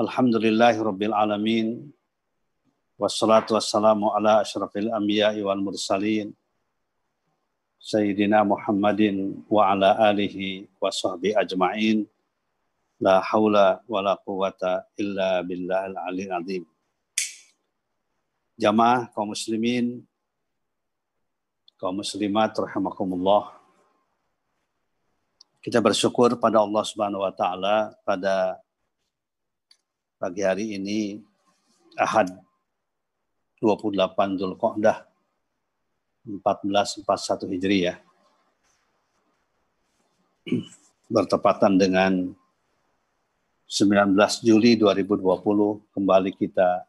Alhamdulillahi Rabbil Alamin. Wassalatu wassalamu ala ashrafil anbiya'i wal mursalin. Sayyidina Muhammadin wa ala alihi wa sahbihi ajma'in. La hawla wa la quwata illa billahil aliyil azim. Jamaah kaum muslimin, kaum muslimat rahimakumullah. Kita bersyukur pada Allah Subhanahu wa taala pada pagi hari ini Ahad 28 Dzulqa'dah 1441 Hijriah. Bertepatan dengan 19 Juli 2020 kembali kita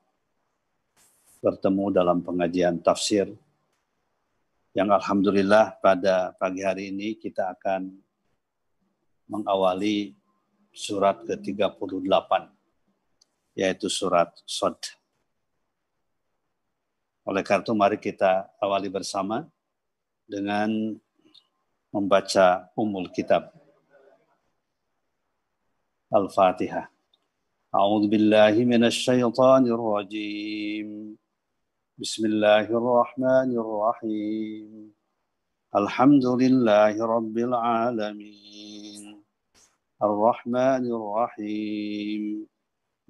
bertemu dalam pengajian tafsir yang alhamdulillah pada pagi hari ini kita akan mengawali surat ke-38 yaitu surat Sod. Oleh karena itu mari kita awali bersama dengan membaca umul kitab. Al-Fatihah. A'udzu billahi minasy syaithanir rajim. Bismillahirrahmanirrahim. Alhamdulillahi rabbil alamin. Ar-Rahmanir Rahim.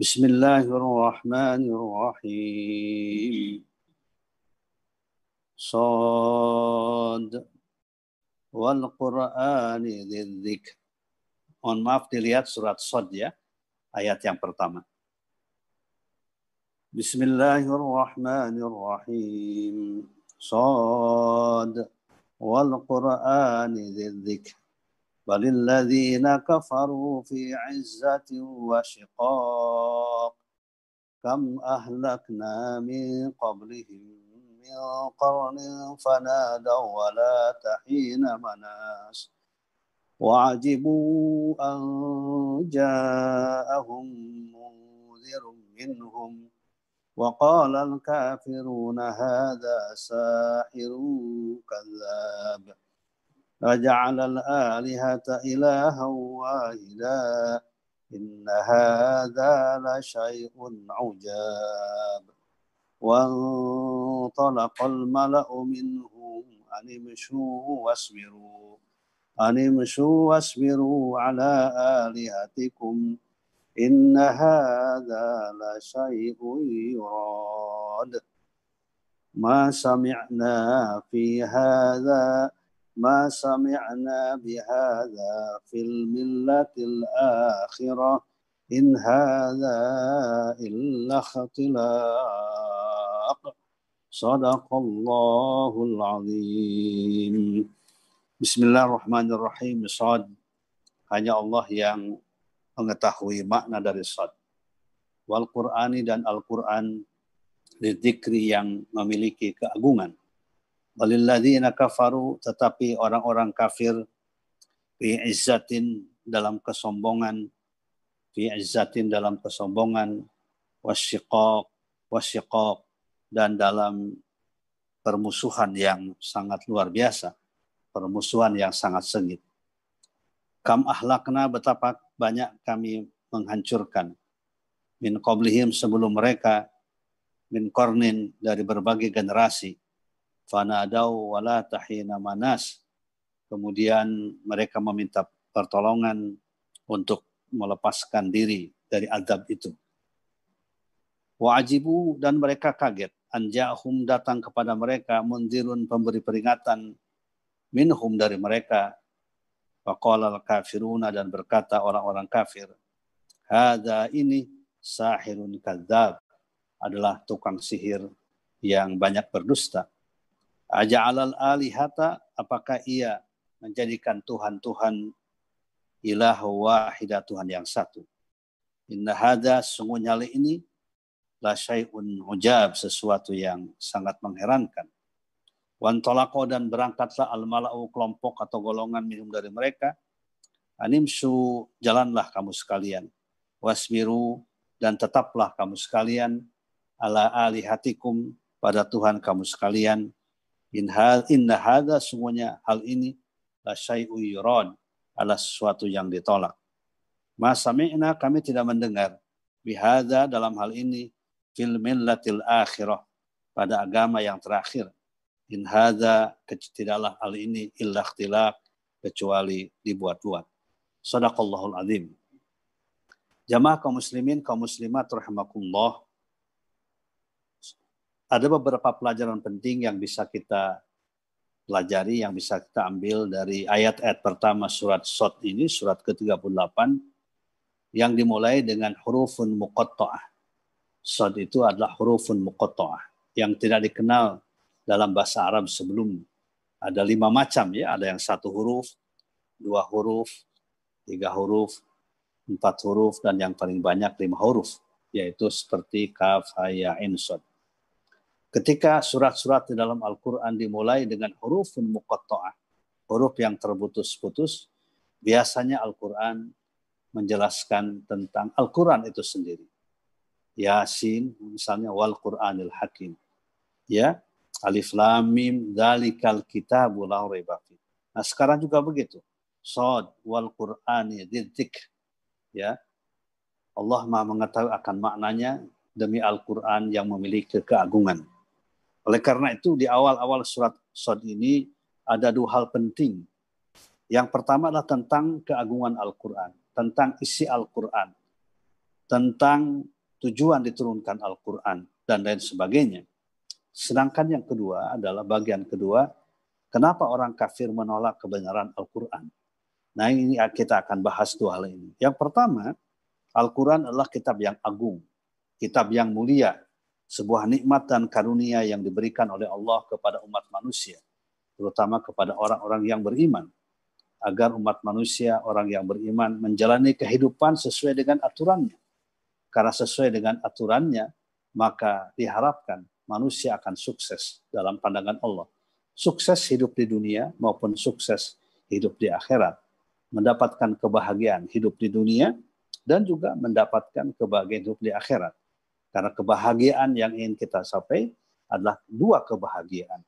بسم الله الرحمن الرحيم صاد والقرآن ذي الذكر Mohon maaf dilihat surat Sod ya, ayat yang pertama. Bismillahirrahmanirrahim. Sad wal Qur'ani dzikr. بل الذين كفروا في عزة وشقاق. كم أهلكنا من قبلهم من قرن فنادوا ولا تحين مناس. وعجبوا أن جاءهم منذر منهم. وقال الكافرون هذا ساحر كذاب. وجعل الآلهة إلها واحدا إن هذا لشيء عجاب. وانطلق الملأ منهم أن امشوا واصبروا أن امشوا واصبروا على آلهتكم إن هذا لشيء يراد. ما سمعنا في هذا ما سمعنا بهذا في الملة الآخرة إن هذا إلا اختلاق صدق الله العظيم بسم الله الرحمن الرحيم صاد hanya Allah yang mengetahui makna dari sad wal Qur'ani dan Al-Qur'an dikri yang memiliki keagungan Walilladzina kafaru tetapi orang-orang kafir fi izzatin dalam kesombongan fi izzatin dalam kesombongan wasyiqaq wasyiqaq dan dalam permusuhan yang sangat luar biasa permusuhan yang sangat sengit. Kam ahlakna betapa banyak kami menghancurkan. Min qablihim sebelum mereka min kornin dari berbagai generasi fanadau wala tahina manas. Kemudian mereka meminta pertolongan untuk melepaskan diri dari adab itu. Wajibu dan mereka kaget. Anja'hum datang kepada mereka mundirun pemberi peringatan minhum dari mereka. Faqala al-kafiruna dan berkata orang-orang kafir. Hada ini sahirun kadzab adalah tukang sihir yang banyak berdusta. Aja'alal alihata, apakah ia menjadikan Tuhan-Tuhan ilah wahidah Tuhan yang satu. Inna hada sungguhnya ini la syai'un ujab sesuatu yang sangat mengherankan. Wan tolako dan berangkatlah al mala'u kelompok atau golongan minum dari mereka. Animsu jalanlah kamu sekalian. Wasbiru dan tetaplah kamu sekalian ala alihatikum pada Tuhan kamu sekalian. In hal inna hadha semuanya hal ini la syai'u yurad ala sesuatu yang ditolak. Masa kami tidak mendengar bihada dalam hal ini fil millatil akhirah pada agama yang terakhir. In hadza tidaklah hal ini illa ikhtilaf kecuali dibuat-buat. Sadaqallahul azim. Jamaah kaum muslimin, kaum muslimat rahimakumullah. Ada beberapa pelajaran penting yang bisa kita pelajari, yang bisa kita ambil dari ayat-ayat pertama surat Sot ini, surat ke-38, yang dimulai dengan hurufun muqatta'ah Sod itu adalah hurufun muqatta'ah yang tidak dikenal dalam bahasa Arab sebelum ada lima macam ya, ada yang satu huruf, dua huruf, tiga huruf, empat huruf dan yang paling banyak lima huruf yaitu seperti kaf, haya, in, sod. Ketika surat-surat di dalam Al-Quran dimulai dengan hurufun muqatta'ah, huruf yang terputus-putus, biasanya Al-Quran menjelaskan tentang Al-Quran itu sendiri. Yasin misalnya wal Qur'anil Hakim. Ya, Alif Lam Mim dzalikal kitabu la raiba Nah, sekarang juga begitu. Sod wal Qur'ani dzikr. Ya. Allah Maha mengetahui akan maknanya demi Al-Qur'an yang memiliki keagungan. Oleh karena itu di awal-awal surat Sod ini ada dua hal penting. Yang pertama adalah tentang keagungan Al-Qur'an, tentang isi Al-Qur'an, tentang tujuan diturunkan Al-Quran dan lain sebagainya. Sedangkan yang kedua adalah bagian kedua, kenapa orang kafir menolak kebenaran Al-Quran. Nah ini kita akan bahas dua hal ini. Yang pertama, Al-Quran adalah kitab yang agung, kitab yang mulia, sebuah nikmat dan karunia yang diberikan oleh Allah kepada umat manusia, terutama kepada orang-orang yang beriman, agar umat manusia, orang yang beriman, menjalani kehidupan sesuai dengan aturannya karena sesuai dengan aturannya, maka diharapkan manusia akan sukses dalam pandangan Allah. Sukses hidup di dunia maupun sukses hidup di akhirat. Mendapatkan kebahagiaan hidup di dunia dan juga mendapatkan kebahagiaan hidup di akhirat. Karena kebahagiaan yang ingin kita capai adalah dua kebahagiaan.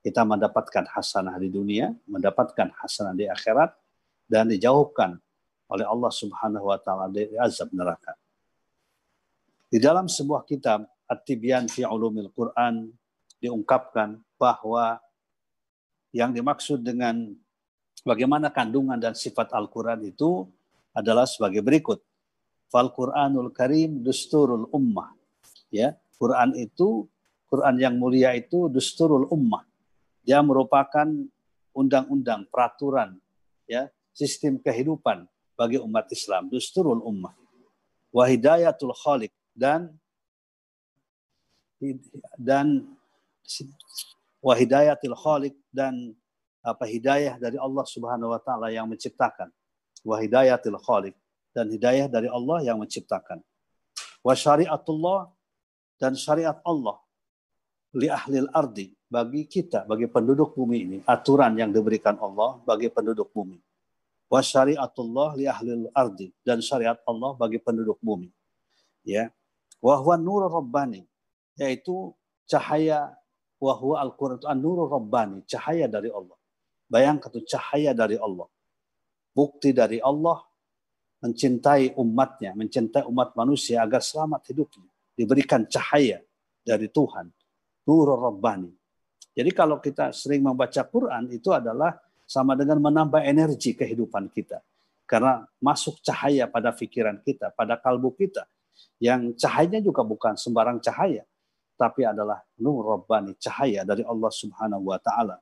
Kita mendapatkan hasanah di dunia, mendapatkan hasanah di akhirat, dan dijauhkan oleh Allah Subhanahu wa taala dari azab neraka. Di dalam sebuah kitab At-Tibyan fi Ulumil Quran diungkapkan bahwa yang dimaksud dengan bagaimana kandungan dan sifat Al-Quran itu adalah sebagai berikut. Fal Quranul Karim dusturul ummah. Ya, Quran itu Quran yang mulia itu dusturul ummah. Dia merupakan undang-undang, peraturan, ya, sistem kehidupan bagi umat Islam, dusturul ummah. Wahidayatul khaliq, dan dan wahidayatil khaliq dan apa hidayah dari Allah Subhanahu wa taala yang menciptakan. Wahidayatil khaliq dan hidayah dari Allah yang menciptakan. Wa syariatullah dan syariat Allah li ahlil ardi bagi kita bagi penduduk bumi ini. Aturan yang diberikan Allah bagi penduduk bumi. Wa syariatullah li ahlil ardi dan syariat Allah bagi penduduk bumi. Ya. Wahwa nur rabbani yaitu cahaya wahwa Al-Quran itu an-nur rabbani cahaya dari Allah. Bayangkan itu cahaya dari Allah. Bukti dari Allah mencintai umatnya mencintai umat manusia agar selamat hidupnya diberikan cahaya dari Tuhan nur rabbani jadi kalau kita sering membaca Quran itu adalah sama dengan menambah energi kehidupan kita karena masuk cahaya pada pikiran kita pada kalbu kita yang cahayanya juga bukan sembarang cahaya, tapi adalah nur rabbani, cahaya dari Allah Subhanahu wa taala.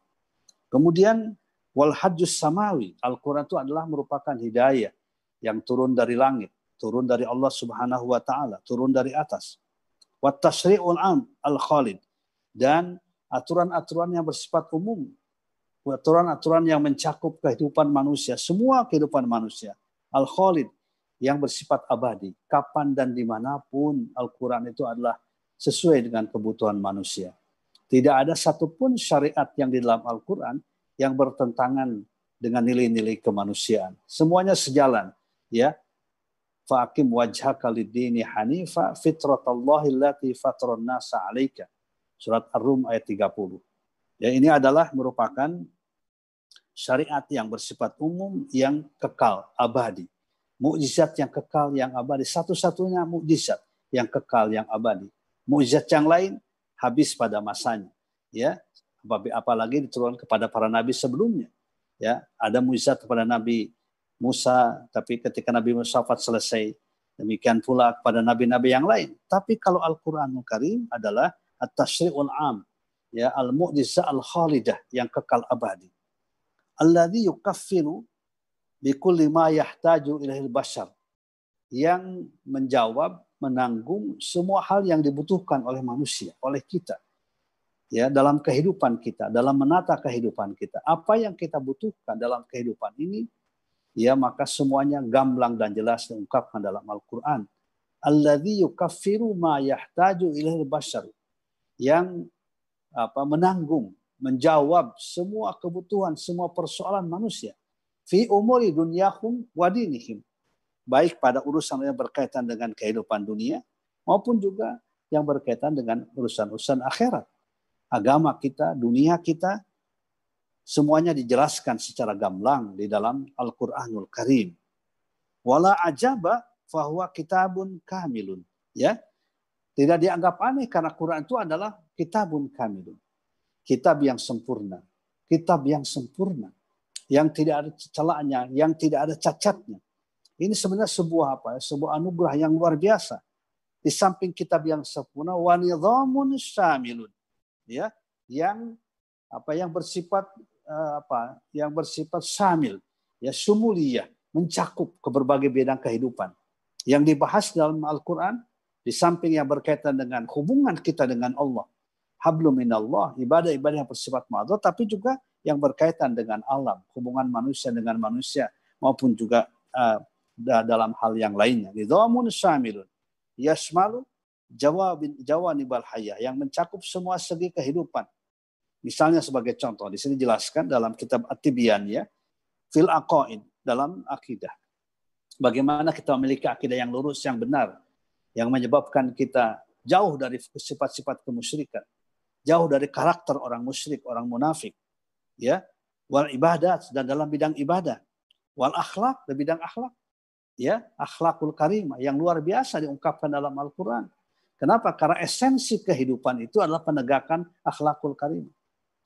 Kemudian wal hajjus samawi, Al-Qur'an itu adalah merupakan hidayah yang turun dari langit, turun dari Allah Subhanahu wa taala, turun dari atas. Wat tasri'ul am al-khalid dan aturan-aturan yang bersifat umum, aturan-aturan yang mencakup kehidupan manusia, semua kehidupan manusia. Al-Khalid yang bersifat abadi. Kapan dan di mana pun Al-Quran itu adalah sesuai dengan kebutuhan manusia. Tidak ada satupun syariat yang di dalam Al-Quran yang bertentangan dengan nilai-nilai kemanusiaan. Semuanya sejalan. Ya, Fa'akim wajhaka lidini hanifa fitratallahi allati fatron nasa alaika. Surat Ar-Rum ayat 30. Ya, ini adalah merupakan syariat yang bersifat umum yang kekal, abadi. Mukjizat yang kekal, yang abadi. Satu-satunya mukjizat yang kekal, yang abadi. Mukjizat yang lain habis pada masanya. Ya, apalagi diturunkan kepada para nabi sebelumnya. Ya, ada mukjizat kepada Nabi Musa, tapi ketika Nabi Musa wafat selesai, demikian pula kepada nabi-nabi yang lain. Tapi kalau Al-Qur'anul Karim adalah at-tasyri'ul am, ya al-mu'jizah al-khalidah yang kekal abadi. Alladhi yukaffiru bikulli ma yahtaju ilahil bashar. Yang menjawab, menanggung semua hal yang dibutuhkan oleh manusia, oleh kita. Ya, dalam kehidupan kita, dalam menata kehidupan kita. Apa yang kita butuhkan dalam kehidupan ini ya maka semuanya gamblang dan jelas diungkapkan dalam Al-Qur'an. Alladzi yukaffiru ma yahtaju ilaihi bashar. Yang apa menanggung, menjawab semua kebutuhan, semua persoalan manusia. Fi umuri dunyahum wa dinihim. Baik pada urusan yang berkaitan dengan kehidupan dunia maupun juga yang berkaitan dengan urusan-urusan akhirat. Agama kita, dunia kita, Semuanya dijelaskan secara gamblang di dalam Al-Qur'anul Karim. Wala ajaba fahuwa kitabun kamilun. Ya. Tidak dianggap aneh karena Quran itu adalah kitabun kamilun. Kitab yang sempurna. Kitab yang sempurna. Yang tidak ada celahnya, yang tidak ada cacatnya. Ini sebenarnya sebuah apa? Ya? Sebuah anugerah yang luar biasa. Di samping kitab yang sempurna, wanidhamun syamilun. Ya, yang apa yang bersifat apa yang bersifat samil, ya sumulia, mencakup ke berbagai bidang kehidupan. Yang dibahas dalam Al-Quran, di samping yang berkaitan dengan hubungan kita dengan Allah, hablum minallah, ibadah-ibadah yang bersifat ma'adud, tapi juga yang berkaitan dengan alam, hubungan manusia dengan manusia, maupun juga uh, dalam hal yang lainnya. Nidhamun syamilun, yasmalu jawabin jawanibal hayah, yang mencakup semua segi kehidupan, Misalnya sebagai contoh, di sini jelaskan dalam kitab At-Tibyan ya, fil aqaid dalam akidah. Bagaimana kita memiliki akidah yang lurus, yang benar, yang menyebabkan kita jauh dari sifat-sifat kemusyrikan, jauh dari karakter orang musyrik, orang munafik, ya, wal ibadat dan dalam bidang ibadah, wal akhlak dan bidang akhlak, ya, akhlakul karimah yang luar biasa diungkapkan dalam Al-Qur'an. Kenapa? Karena esensi kehidupan itu adalah penegakan akhlakul karimah.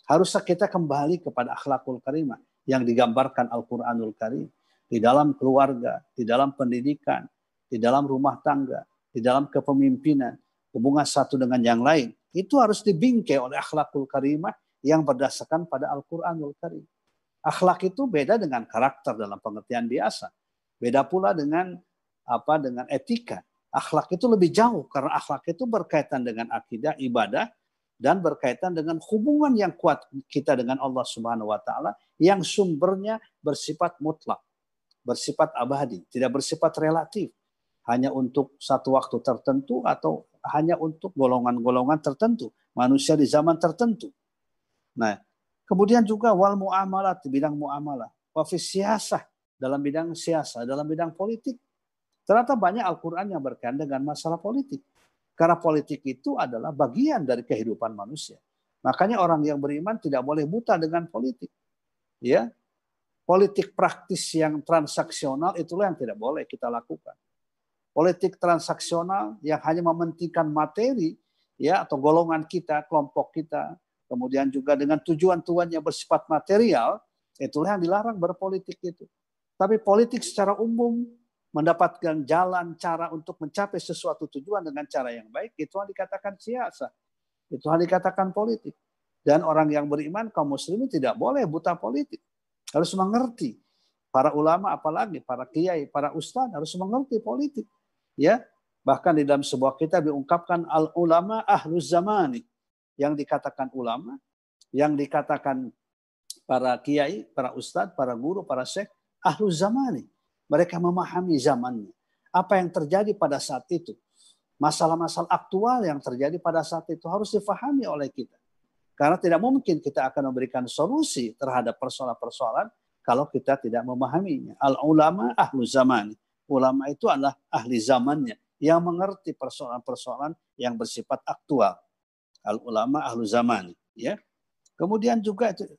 Harusnya kita kembali kepada akhlakul karimah yang digambarkan Al-Quranul Karim. Di dalam keluarga, di dalam pendidikan, di dalam rumah tangga, di dalam kepemimpinan, hubungan satu dengan yang lain. Itu harus dibingkai oleh akhlakul karimah yang berdasarkan pada Al-Quranul Karim. Akhlak itu beda dengan karakter dalam pengertian biasa. Beda pula dengan apa dengan etika. Akhlak itu lebih jauh karena akhlak itu berkaitan dengan akidah, ibadah, dan berkaitan dengan hubungan yang kuat kita dengan Allah Subhanahu wa taala yang sumbernya bersifat mutlak, bersifat abadi, tidak bersifat relatif, hanya untuk satu waktu tertentu atau hanya untuk golongan-golongan tertentu, manusia di zaman tertentu. Nah, kemudian juga wal muamalat di bidang muamalah, wa siasah dalam bidang siasa, dalam bidang politik. Ternyata banyak Al-Qur'an yang berkaitan dengan masalah politik. Karena politik itu adalah bagian dari kehidupan manusia. Makanya orang yang beriman tidak boleh buta dengan politik. Ya, politik praktis yang transaksional itulah yang tidak boleh kita lakukan. Politik transaksional yang hanya mementingkan materi ya atau golongan kita, kelompok kita, kemudian juga dengan tujuan-tujuan yang bersifat material, itulah yang dilarang berpolitik itu. Tapi politik secara umum mendapatkan jalan cara untuk mencapai sesuatu tujuan dengan cara yang baik, itu yang dikatakan siasa. Itu yang dikatakan politik. Dan orang yang beriman, kaum muslimin tidak boleh buta politik. Harus mengerti. Para ulama apalagi, para kiai, para ustadz harus mengerti politik. Ya, Bahkan di dalam sebuah kitab diungkapkan al-ulama ahlus zamani. Yang dikatakan ulama, yang dikatakan para kiai, para ustadz, para guru, para syekh, ahlus zamani mereka memahami zamannya. Apa yang terjadi pada saat itu. masalah-masalah aktual yang terjadi pada saat itu harus difahami oleh kita. Karena tidak mungkin kita akan memberikan solusi terhadap persoalan-persoalan kalau kita tidak memahaminya. Al-ulama ahlu zaman. Ulama itu adalah ahli zamannya yang mengerti persoalan-persoalan yang bersifat aktual. Al-ulama ahlu zaman. Ya. Kemudian juga itu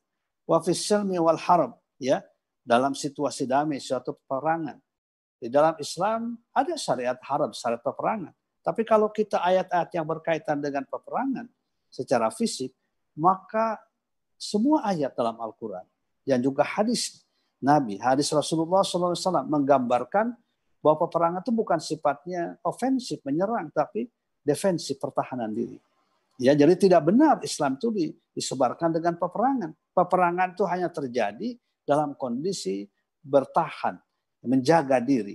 wafis wal harb. Ya. Dalam situasi damai, suatu peperangan. Di dalam Islam ada syariat harab, syariat peperangan. Tapi kalau kita ayat-ayat yang berkaitan dengan peperangan secara fisik, maka semua ayat dalam Al-Quran dan juga hadis Nabi, hadis Rasulullah SAW menggambarkan bahwa peperangan itu bukan sifatnya ofensif, menyerang, tapi defensif, pertahanan diri. Ya, jadi tidak benar Islam itu disebarkan dengan peperangan. Peperangan itu hanya terjadi dalam kondisi bertahan, menjaga diri.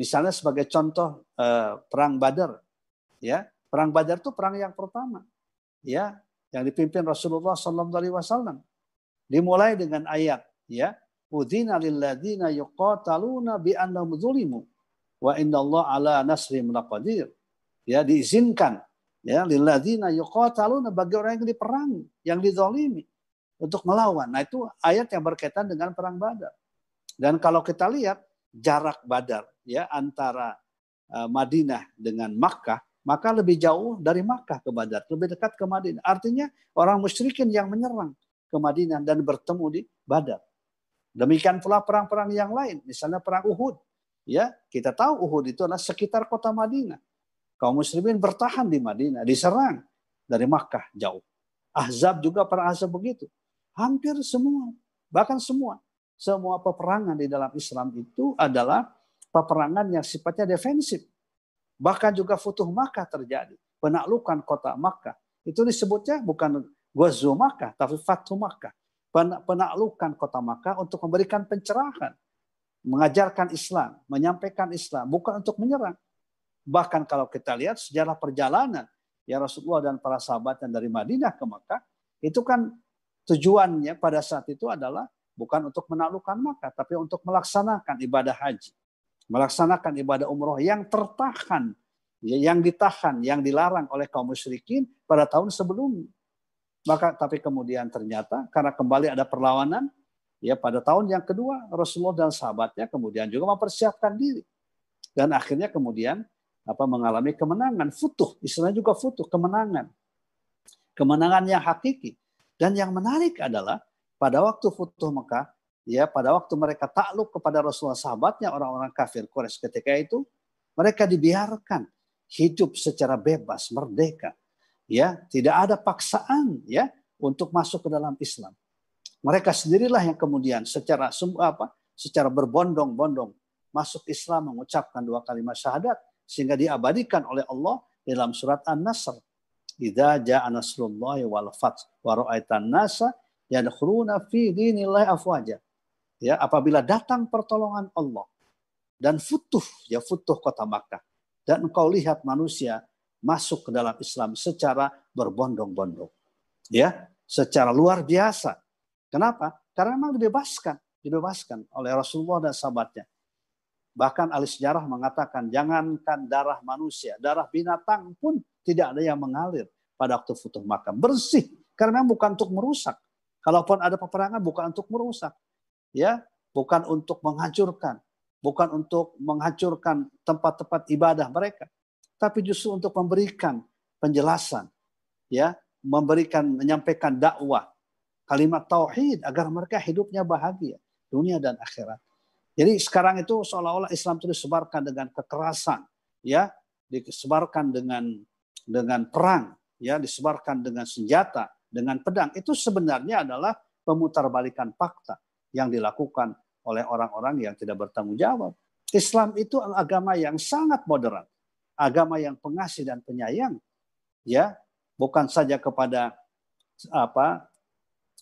Misalnya sebagai contoh eh, perang Badar, ya perang Badar itu perang yang pertama, ya yang dipimpin Rasulullah Wasallam. Dimulai dengan ayat ya Udhina lilladzina yuqataluna bi annahum zulimu wa inna Allah ala nasrim laqadir. Ya diizinkan ya lilladzina yuqataluna bagi orang yang diperangi, yang dizalimi untuk melawan. Nah itu ayat yang berkaitan dengan perang Badar. Dan kalau kita lihat jarak Badar ya antara uh, Madinah dengan Makkah maka lebih jauh dari Makkah ke Badar, lebih dekat ke Madinah. Artinya orang musyrikin yang menyerang ke Madinah dan bertemu di Badar. Demikian pula perang-perang yang lain, misalnya perang Uhud. Ya, kita tahu Uhud itu adalah sekitar kota Madinah. Kaum muslimin bertahan di Madinah, diserang dari Makkah jauh. Ahzab juga perang Ahzab begitu. Hampir semua, bahkan semua, semua peperangan di dalam Islam itu adalah peperangan yang sifatnya defensif Bahkan juga Futuh Makkah terjadi. Penaklukan kota Makkah. Itu disebutnya bukan Gwazu Makkah, tapi Fatuh Makkah. Penaklukan kota Makkah untuk memberikan pencerahan. Mengajarkan Islam, menyampaikan Islam. Bukan untuk menyerang. Bahkan kalau kita lihat sejarah perjalanan ya Rasulullah dan para sahabat yang dari Madinah ke Makkah, itu kan tujuannya pada saat itu adalah bukan untuk menaklukkan Makkah, tapi untuk melaksanakan ibadah haji melaksanakan ibadah umroh yang tertahan, ya, yang ditahan, yang dilarang oleh kaum musyrikin pada tahun sebelumnya. Maka tapi kemudian ternyata karena kembali ada perlawanan, ya pada tahun yang kedua Rasulullah dan sahabatnya kemudian juga mempersiapkan diri. Dan akhirnya kemudian apa mengalami kemenangan, futuh, istilahnya juga futuh, kemenangan. Kemenangan yang hakiki. Dan yang menarik adalah pada waktu futuh Mekah, ya pada waktu mereka takluk kepada Rasulullah sahabatnya orang-orang kafir Quraisy ketika itu mereka dibiarkan hidup secara bebas merdeka. Ya tidak ada paksaan ya untuk masuk ke dalam Islam. Mereka sendirilah yang kemudian secara apa secara berbondong-bondong masuk Islam mengucapkan dua kalimat syahadat sehingga diabadikan oleh Allah dalam surat An-Nasr idza jaa nasrullahi wal fath wa ra'aitan nasa yadkhuluna fi dinillahi afwaja. Ya apabila datang pertolongan Allah dan futuh ya futuh kota Makkah dan engkau lihat manusia masuk ke dalam Islam secara berbondong-bondong ya secara luar biasa. Kenapa? Karena memang dibebaskan dibebaskan oleh Rasulullah dan sahabatnya bahkan ahli sejarah mengatakan jangankan darah manusia darah binatang pun tidak ada yang mengalir pada waktu futuh Makkah bersih karena bukan untuk merusak. Kalaupun ada peperangan bukan untuk merusak ya. Bukan untuk menghancurkan, bukan untuk menghancurkan tempat-tempat ibadah mereka, tapi justru untuk memberikan penjelasan, ya, memberikan menyampaikan dakwah, kalimat tauhid agar mereka hidupnya bahagia dunia dan akhirat. Jadi sekarang itu seolah-olah Islam itu disebarkan dengan kekerasan, ya, disebarkan dengan dengan perang, ya, disebarkan dengan senjata, dengan pedang. Itu sebenarnya adalah pemutarbalikan fakta yang dilakukan oleh orang-orang yang tidak bertanggung jawab. Islam itu agama yang sangat moderat, agama yang pengasih dan penyayang, ya bukan saja kepada apa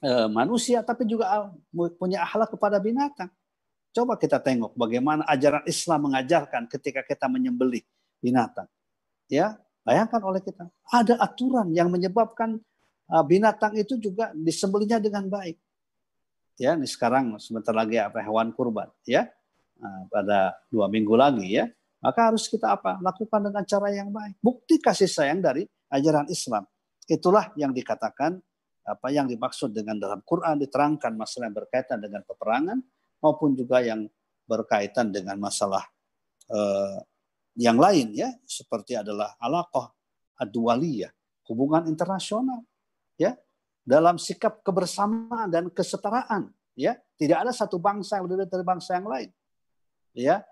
e, manusia, tapi juga punya akhlak kepada binatang. Coba kita tengok bagaimana ajaran Islam mengajarkan ketika kita menyembelih binatang. Ya, bayangkan oleh kita ada aturan yang menyebabkan e, binatang itu juga disembelihnya dengan baik ya ini sekarang sebentar lagi apa hewan kurban ya nah, pada dua minggu lagi ya Maka harus kita apa? Lakukan dengan cara yang baik. Bukti kasih sayang dari ajaran Islam. Itulah yang dikatakan apa yang dimaksud dengan dalam Quran diterangkan masalah yang berkaitan dengan peperangan maupun juga yang berkaitan dengan masalah eh, yang lain ya seperti adalah alaqah adualiyah hubungan internasional ya dalam sikap kebersamaan dan kesetaraan ya tidak ada satu bangsa yang lebih dari bangsa yang lain ya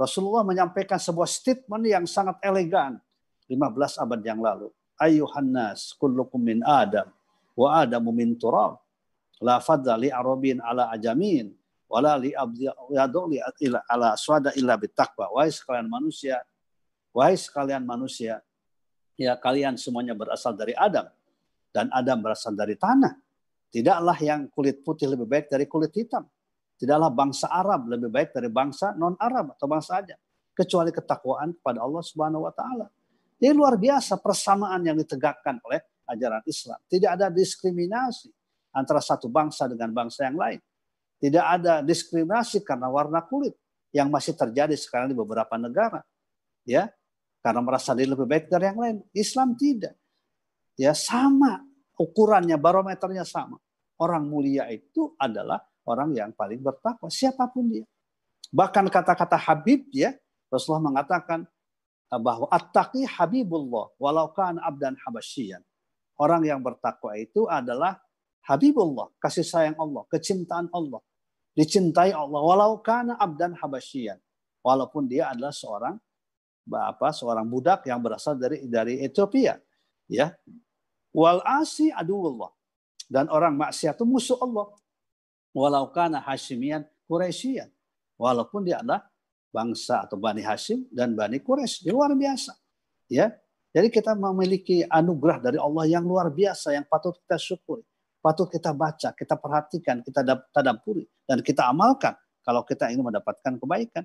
Rasulullah menyampaikan sebuah statement yang sangat elegan 15 abad yang lalu. Ayuhan nas kullukum min Adam wa Adamu min turab. La fadla li arabin ala ajamin wala li abdi li ala swada illa bitaqwa. Wahai sekalian manusia, wahai sekalian manusia, ya kalian semuanya berasal dari Adam dan Adam berasal dari tanah. Tidaklah yang kulit putih lebih baik dari kulit hitam Tidaklah bangsa Arab lebih baik dari bangsa non-Arab atau bangsa aja. Kecuali ketakwaan kepada Allah Subhanahu wa taala. Ini luar biasa persamaan yang ditegakkan oleh ajaran Islam. Tidak ada diskriminasi antara satu bangsa dengan bangsa yang lain. Tidak ada diskriminasi karena warna kulit yang masih terjadi sekarang di beberapa negara. Ya, karena merasa diri lebih baik dari yang lain. Islam tidak. Ya, sama ukurannya, barometernya sama. Orang mulia itu adalah orang yang paling bertakwa siapa pun dia. Bahkan kata-kata Habib ya Rasulullah mengatakan bahwa at-taqi habibullah walau kan abdan habasyian. Orang yang bertakwa itu adalah habibullah, kasih sayang Allah, kecintaan Allah. Dicintai Allah walau kana abdan habasyian. Walaupun dia adalah seorang apa seorang budak yang berasal dari dari Ethiopia ya wal asi aduullah dan orang maksiat itu musuh Allah walau kana Hashimian Quraisyian. Walaupun dia adalah bangsa atau Bani Hashim dan Bani Quraisy. Dia luar biasa. Ya. Jadi kita memiliki anugerah dari Allah yang luar biasa yang patut kita syukuri. Patut kita baca, kita perhatikan, kita tadabburi dan kita amalkan kalau kita ingin mendapatkan kebaikan.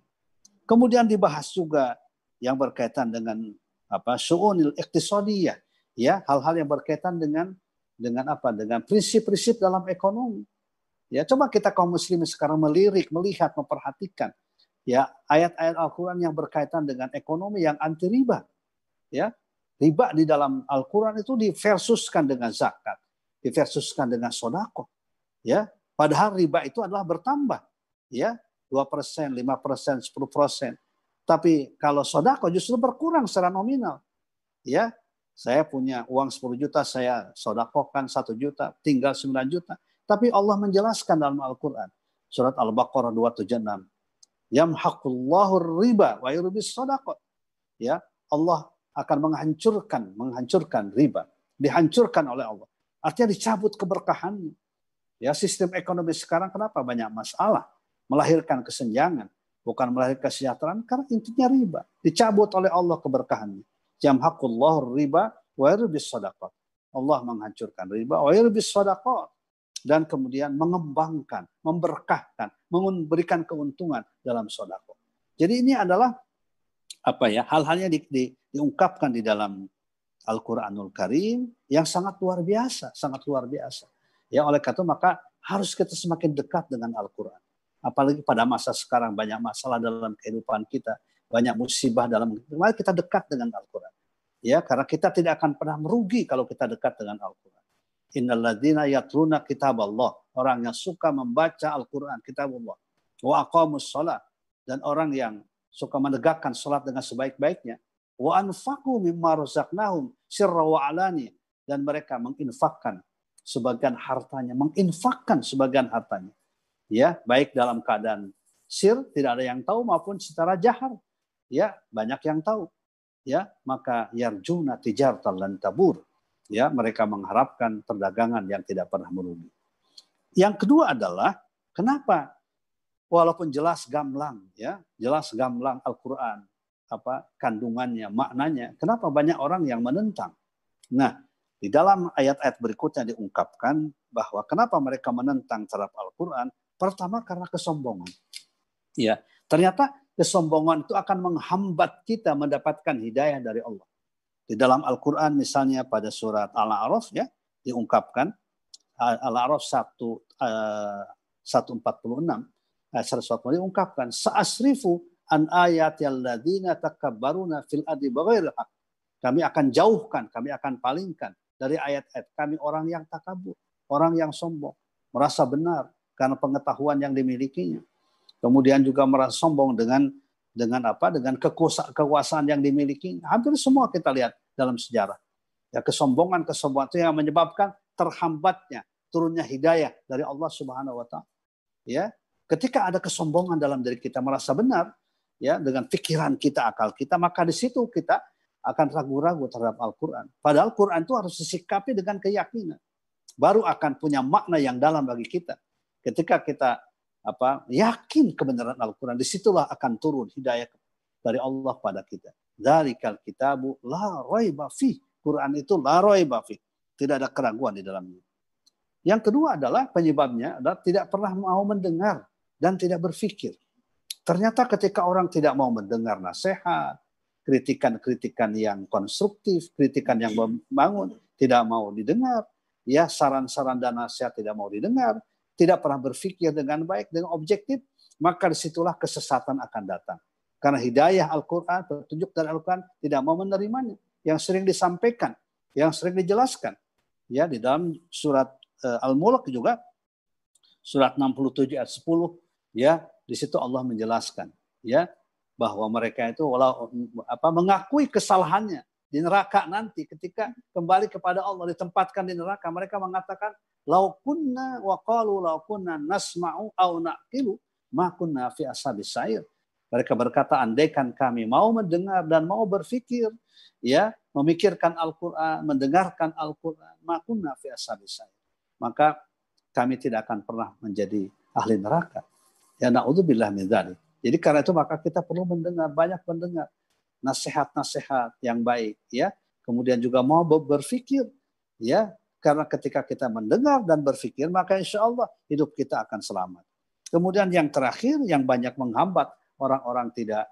Kemudian dibahas juga yang berkaitan dengan apa suunil iktisadiyah ya hal-hal yang berkaitan dengan dengan apa dengan prinsip-prinsip dalam ekonomi Ya, coba kita kaum muslimin sekarang melirik, melihat, memperhatikan ya ayat-ayat Al-Qur'an yang berkaitan dengan ekonomi yang anti riba. Ya. Riba di dalam Al-Qur'an itu diversuskan dengan zakat, diversuskan dengan sodako. Ya. Padahal riba itu adalah bertambah. Ya, 2%, 5%, 10%. Tapi kalau sodako justru berkurang secara nominal. Ya, saya punya uang 10 juta, saya sodakokan 1 juta, tinggal 9 juta. Tapi Allah menjelaskan dalam Al-Quran. Surat Al-Baqarah 276. Yamhaqullahu riba wa yurbis sadaqat. Ya, Allah akan menghancurkan, menghancurkan riba. Dihancurkan oleh Allah. Artinya dicabut keberkahannya. Ya, sistem ekonomi sekarang kenapa banyak masalah? Melahirkan kesenjangan, bukan melahirkan kesejahteraan karena intinya riba. Dicabut oleh Allah keberkahannya. Yamhaqullahu riba wa yurbis sadaqat. Allah menghancurkan riba wa yurbis sadaqat dan kemudian mengembangkan, memberkahkan, memberikan keuntungan dalam sodako. Jadi ini adalah apa ya hal-halnya di, di, diungkapkan di dalam Al-Quranul Karim yang sangat luar biasa, sangat luar biasa. Ya oleh karena itu maka harus kita semakin dekat dengan Al-Quran. Apalagi pada masa sekarang banyak masalah dalam kehidupan kita, banyak musibah dalam mari kita dekat dengan Al-Quran. Ya, karena kita tidak akan pernah merugi kalau kita dekat dengan Al-Quran. Innalladzina yatruna kitab Allah. Orang yang suka membaca Al-Quran, kitab Allah. Wa. Dan orang yang suka menegakkan salat dengan sebaik-baiknya. Wa anfaqu mimma razaqnahum sirra wa alani. Dan mereka menginfakkan sebagian hartanya. Menginfakkan sebagian hartanya. Ya, baik dalam keadaan sir, tidak ada yang tahu maupun secara jahar. Ya, banyak yang tahu. Ya, maka yarjuna tijaratan lan tabur ya mereka mengharapkan perdagangan yang tidak pernah merugi. Yang kedua adalah kenapa walaupun jelas gamblang ya, jelas gamblang Al-Qur'an apa kandungannya, maknanya, kenapa banyak orang yang menentang? Nah, di dalam ayat-ayat berikutnya diungkapkan bahwa kenapa mereka menentang terhadap Al-Qur'an? Pertama karena kesombongan. Ya, ternyata kesombongan itu akan menghambat kita mendapatkan hidayah dari Allah. Di dalam Al-Quran misalnya pada surat Al-A'raf ya diungkapkan Al-A'raf 1 uh, 146 ayat 140 diungkapkan sa'asrifu an ayatil ladzina takabbaruna fil ardi bighairi haq. Kami akan jauhkan, kami akan palingkan dari ayat-ayat kami orang yang takabur, orang yang sombong, merasa benar karena pengetahuan yang dimilikinya. Kemudian juga merasa sombong dengan dengan apa? Dengan kekuasaan yang dimiliki. Hampir semua kita lihat dalam sejarah. Ya kesombongan kesombongan itu yang menyebabkan terhambatnya turunnya hidayah dari Allah Subhanahu wa taala. Ya, ketika ada kesombongan dalam diri kita merasa benar, ya dengan pikiran kita, akal kita, maka di situ kita akan ragu-ragu terhadap Al-Quran. Padahal Quran itu harus disikapi dengan keyakinan. Baru akan punya makna yang dalam bagi kita. Ketika kita apa yakin kebenaran Al-Quran, di situlah akan turun hidayah dari Allah pada kita. Dari kal kitabu la raiba fi. Quran itu la raiba fi. Tidak ada keraguan di dalamnya. Yang kedua adalah penyebabnya adalah tidak pernah mau mendengar dan tidak berpikir. Ternyata ketika orang tidak mau mendengar nasihat, kritikan-kritikan yang konstruktif, kritikan yang membangun, tidak mau didengar, ya saran-saran dan nasihat tidak mau didengar, tidak pernah berpikir dengan baik, dengan objektif, maka di situlah kesesatan akan datang. Karena hidayah Al-Quran, petunjuk dari Al-Quran tidak mau menerimanya. Yang sering disampaikan, yang sering dijelaskan. Ya, di dalam surat uh, Al-Mulk juga, surat 67 ayat 10, ya, di situ Allah menjelaskan, ya, bahwa mereka itu walau apa mengakui kesalahannya di neraka nanti ketika kembali kepada Allah ditempatkan di neraka mereka mengatakan lau kunna wa qalu lau kunna nasma'u au naqilu ma kunna fi ashabis sair mereka berkata andaikan kami mau mendengar dan mau berpikir ya memikirkan Al-Qur'an mendengarkan Al-Qur'an ma kunna fi ashabis sair maka kami tidak akan pernah menjadi ahli neraka ya naudzubillah min dzalik jadi karena itu maka kita perlu mendengar banyak mendengar nasihat-nasihat yang baik ya. Kemudian juga mau berpikir ya karena ketika kita mendengar dan berpikir maka insya Allah hidup kita akan selamat. Kemudian yang terakhir yang banyak menghambat orang-orang tidak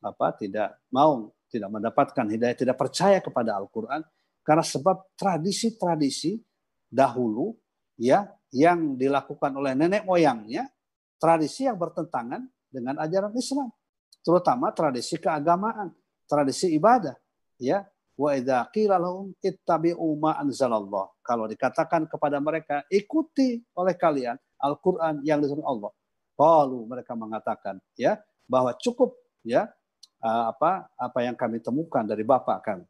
apa tidak mau tidak mendapatkan hidayah tidak percaya kepada Al-Qur'an karena sebab tradisi-tradisi dahulu ya yang dilakukan oleh nenek moyangnya tradisi yang bertentangan dengan ajaran Islam, terutama tradisi keagamaan, tradisi ibadah, ya. Wa idza qila lahum ittabi'u ma anzalallah. Kalau dikatakan kepada mereka, ikuti oleh kalian Al-Qur'an yang diturunkan Allah. Qalu mereka mengatakan, ya, bahwa cukup ya apa apa yang kami temukan dari bapak kami.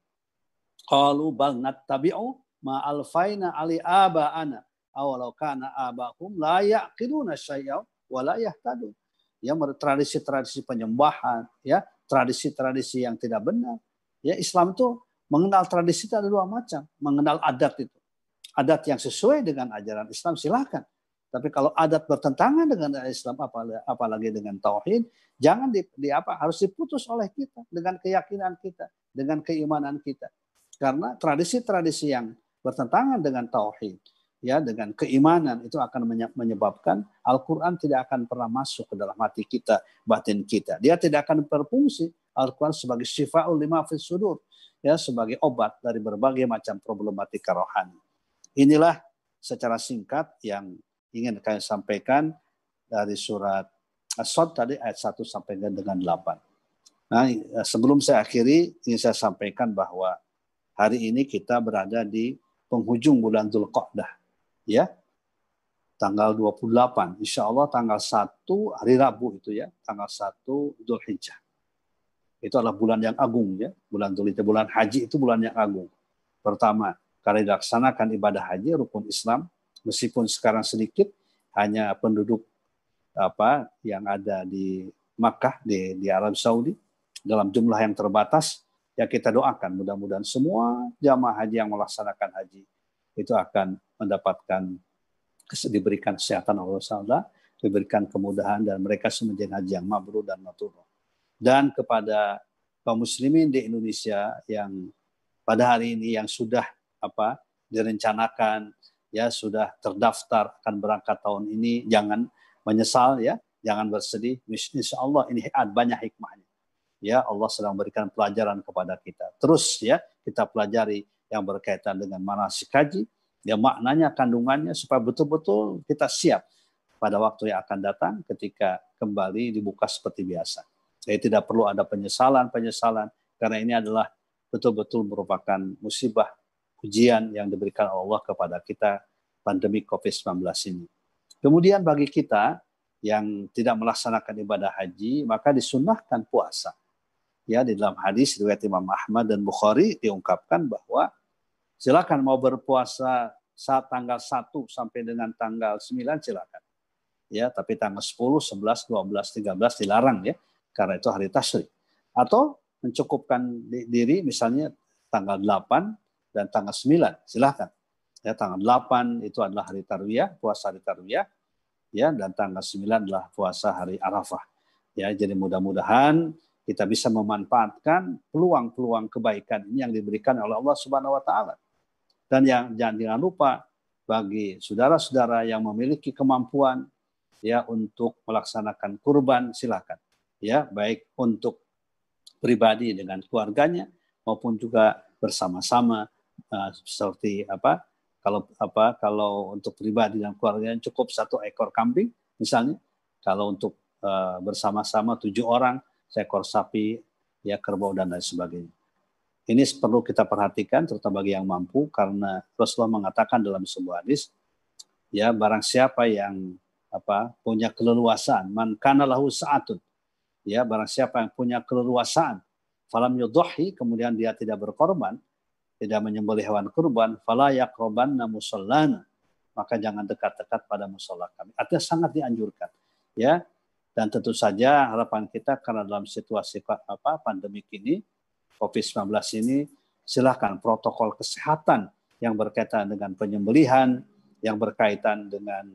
Qalu bal nattabi'u ma alfaina ali aba'ana awalau kana abahum la yaqiluna syai'a wa la yahtadun ya tradisi-tradisi penyembahan, ya tradisi-tradisi yang tidak benar. Ya Islam itu mengenal tradisi itu ada dua macam, mengenal adat itu. Adat yang sesuai dengan ajaran Islam silakan. Tapi kalau adat bertentangan dengan Islam apalagi dengan tauhid, jangan di, di apa harus diputus oleh kita dengan keyakinan kita, dengan keimanan kita. Karena tradisi-tradisi yang bertentangan dengan tauhid, ya dengan keimanan itu akan menyebabkan Al-Qur'an tidak akan pernah masuk ke dalam hati kita, batin kita. Dia tidak akan berfungsi Al-Qur'an sebagai syifaul lima fis sudur, ya sebagai obat dari berbagai macam problematika rohani. Inilah secara singkat yang ingin saya sampaikan dari surat As-Sad tadi ayat 1 sampai dengan 8. Nah, sebelum saya akhiri, ingin saya sampaikan bahwa hari ini kita berada di penghujung bulan Dzulqa'dah ya. Tanggal 28 insya Allah tanggal 1 hari Rabu itu ya tanggal 1 Idul Hijjah itu adalah bulan yang agung ya bulan Idul Hijjah bulan haji itu bulan yang agung. Pertama karena dilaksanakan ibadah haji rukun Islam meskipun sekarang sedikit hanya penduduk apa yang ada di Makkah di, di Arab Saudi dalam jumlah yang terbatas ya kita doakan. Mudah-mudahan semua jamaah haji yang melaksanakan haji itu akan mendapatkan diberikan kesehatan Allah Taala, diberikan kemudahan dan mereka menjadi haji yang mabrur dan mabrur. Dan kepada kaum muslimin di Indonesia yang pada hari ini yang sudah apa direncanakan ya sudah terdaftar akan berangkat tahun ini jangan menyesal ya. Jangan bersedih. Insya Allah ini banyak hikmahnya. Ya Allah sedang berikan pelajaran kepada kita. Terus ya kita pelajari yang berkaitan dengan manasik haji ya maknanya kandungannya supaya betul-betul kita siap pada waktu yang akan datang ketika kembali dibuka seperti biasa. Jadi tidak perlu ada penyesalan-penyesalan karena ini adalah betul-betul merupakan musibah ujian yang diberikan Allah kepada kita pandemi COVID-19 ini. Kemudian bagi kita yang tidak melaksanakan ibadah haji, maka disunahkan puasa. Ya, di dalam hadis riwayat Imam Ahmad dan Bukhari diungkapkan bahwa silakan mau berpuasa saat tanggal 1 sampai dengan tanggal 9 silakan. Ya, tapi tanggal 10, 11, 12, 13 dilarang ya, karena itu hari tasyrik. Atau mencukupkan diri misalnya tanggal 8 dan tanggal 9, silakan. Ya, tanggal 8 itu adalah hari tarwiyah, puasa hari tarwiyah ya dan tanggal 9 adalah puasa hari Arafah. Ya, jadi mudah-mudahan kita bisa memanfaatkan peluang-peluang kebaikan yang diberikan oleh Allah Subhanahu wa taala. Dan yang jangan, jangan lupa bagi saudara-saudara yang memiliki kemampuan ya untuk melaksanakan kurban silakan. Ya, baik untuk pribadi dengan keluarganya maupun juga bersama-sama uh, seperti apa kalau apa kalau untuk pribadi dan keluarga cukup satu ekor kambing misalnya. Kalau untuk uh, bersama-sama tujuh orang seekor sapi, ya kerbau dan lain sebagainya. Ini perlu kita perhatikan terutama bagi yang mampu karena Rasulullah mengatakan dalam sebuah hadis ya barang siapa yang apa punya keleluasaan man kana lahu sa'atun ya barang siapa yang punya keleluasaan falam yudhi kemudian dia tidak berkorban tidak menyembelih hewan kurban, fala yaqrabanna musallana. Maka jangan dekat-dekat pada musola kami. Artinya sangat dianjurkan. Ya, dan tentu saja harapan kita karena dalam situasi apa pandemi ini COVID-19 ini silakan protokol kesehatan yang berkaitan dengan penyembelihan, yang berkaitan dengan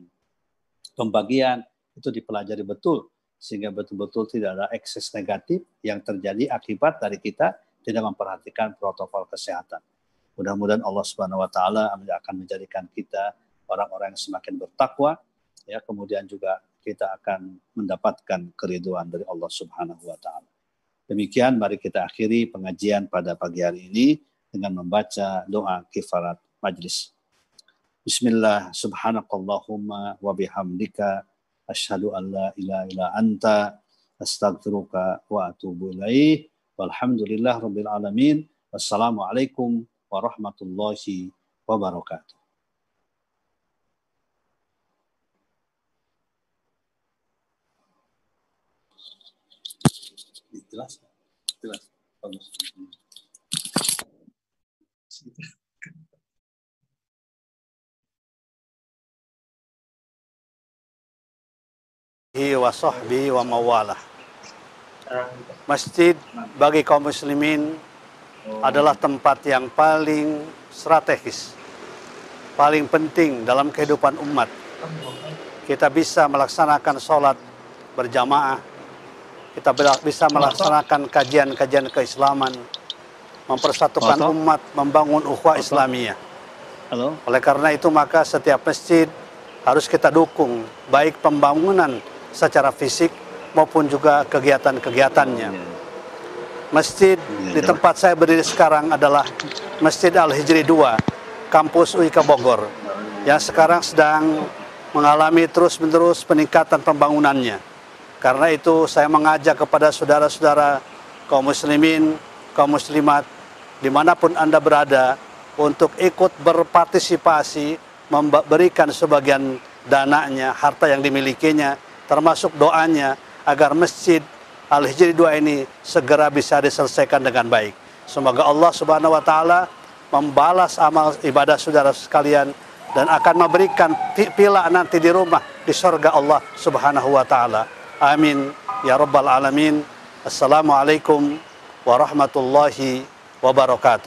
pembagian itu dipelajari betul sehingga betul-betul tidak ada ekses negatif yang terjadi akibat dari kita tidak memperhatikan protokol kesehatan. Mudah-mudahan Allah Subhanahu wa taala akan menjadikan kita orang-orang yang semakin bertakwa ya kemudian juga kita akan mendapatkan keriduan dari Allah Subhanahu wa taala. Demikian mari kita akhiri pengajian pada pagi hari ini dengan membaca doa kifarat majlis. Bismillah subhanakallahumma wa bihamdika asyhadu an la ilaha illa anta astaghfiruka wa atubu ilaih walhamdulillah rabbil alamin wassalamualaikum warahmatullahi wabarakatuh. Jelas? Jelas. Bagus. wa sahbihi wa mawalah. Masjid bagi kaum muslimin adalah tempat yang paling strategis, paling penting dalam kehidupan umat. Kita bisa melaksanakan sholat berjamaah, kita bisa melaksanakan kajian-kajian keislaman, mempersatukan umat, membangun ukhuwah Islamiyah. Oleh karena itu maka setiap masjid harus kita dukung, baik pembangunan secara fisik maupun juga kegiatan-kegiatannya. Masjid di tempat saya berdiri sekarang adalah Masjid Al-Hijri 2, kampus UIK Bogor, yang sekarang sedang mengalami terus-menerus peningkatan pembangunannya. Karena itu saya mengajak kepada saudara-saudara kaum muslimin, kaum muslimat, di mana pun Anda berada, untuk ikut berpartisipasi, memberikan sebagian dananya, harta yang dimilikinya, termasuk doanya, agar masjid Al-Hijri 2 ini segera bisa diselesaikan dengan baik. Semoga Allah Subhanahu wa taala membalas amal ibadah saudara sekalian dan akan memberikan pila nanti di rumah di surga Allah Subhanahu wa taala. Amin ya rabbal alamin. Assalamualaikum warahmatullahi wabarakatuh.